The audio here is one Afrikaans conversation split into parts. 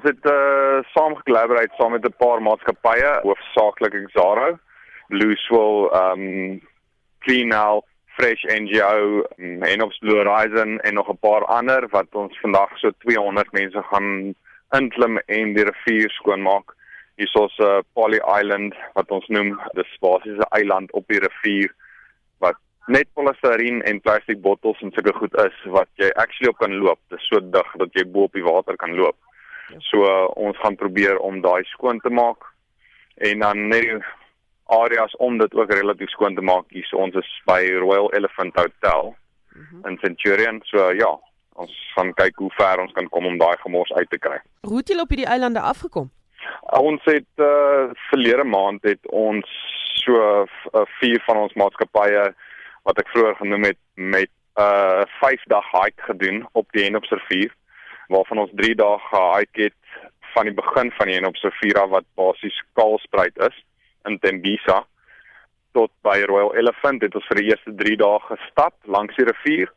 ons het uh saam gekollaboreer saam met 'n paar maatskappye, hoofsaaklik Exaro, Blue Swell, um Clean Now, Fresh NGO, en of Blue Horizon en nog 'n paar ander wat ons vandag so 200 mense gaan inklim en die rivier skoonmaak. Hier's ons 'n uh, Poly Island wat ons noem, dis basies 'n eiland op die rivier wat net polistireen en plastiek bottels en sulke goed is wat jy actually op kan loop. Dit is so dig dat jy bo op die water kan loop. So uh, ons gaan probeer om daai skoon te maak en dan net areas om dit ook relatief skoon te maak. Hier so ons is by Royal Elephant Hotel mm -hmm. in Centurion. So uh, ja, ons gaan kyk hoe ver ons kan kom om daai gemors uit te kry. Hoe het julle op hierdie eilande afgekom? Ons het uh, verlede maand het ons so uh, vier van ons maatskappye wat ek vroeër genoem het met 'n uh, 5 dag hike gedoen op die Henopsrivier waarvan ons 3 dae gehike het van die begin van die Henopsrivier af wat basies kaalspruit is in Tembisa tot by Royal Elephant. Het ons vir die eerste 3 dae gestap langs die rivier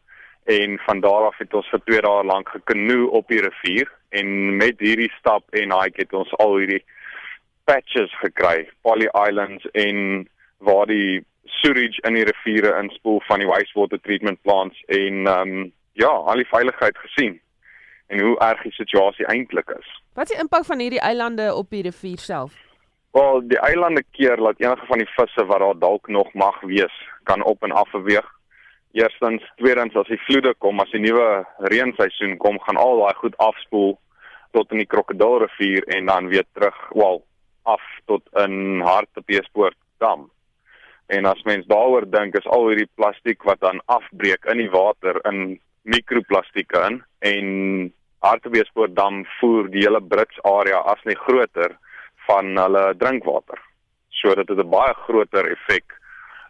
en van daar af het ons vir 2 dae lank gekanoe op die rivier en met hierdie stap en hike het ons al hierdie patches gekry, poly islands en waar die sewage in die riviere inspoel van die wastewater treatment plants en ehm um, ja, al die veiligheid gesien en hoe erg die situasie eintlik is. Wat is die impak van hierdie eilande op die rivier self? Wel, die eilande keer dat enige van die visse wat daar dalk nog mag wees, kan op en af beweeg. Eerstens, tweedens as die vloede kom, as die nuwe reenseisoen kom, gaan al daai goed afspoel tot in die Krokodilrivier en dan weer terug, wel, af tot in Hartbeespoort dam. En as mens daaroor dink, is al hierdie plastiek wat dan afbreek in die water in mikroplastieke in en Hartbeespoort dam voer die hele Brits area as net groter van hulle drinkwater. So dit het 'n baie groter effek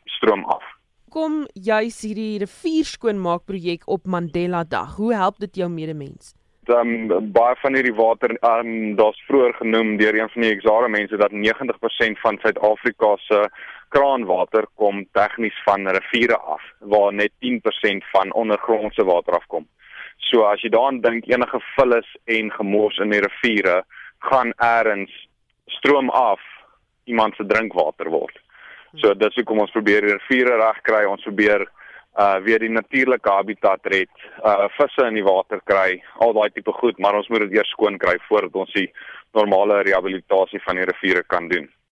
stroom af. Kom juis hierdie rivier skoonmaak projek op Mandela Dag. Hoe help dit jou medemens? Dan baie van hierdie water um, daar's vroeër genoem deur een van die Exara mense dat 90% van Suid-Afrika se kraanwater kom tegnies van riviere af waar net 10% van ondergrondse water afkom. So as jy daaraan dink enige vullis en gemors in die riviere gaan eers stroom af iemand se drinkwater word. So dis hoekom ons probeer die riviere regkry, ons probeer uh weer die natuurlike habitat red, uh visse in die water kry, al daai tipe goed, maar ons moet dit eers skoon kry voordat ons die normale rehabilitasie van die riviere kan doen.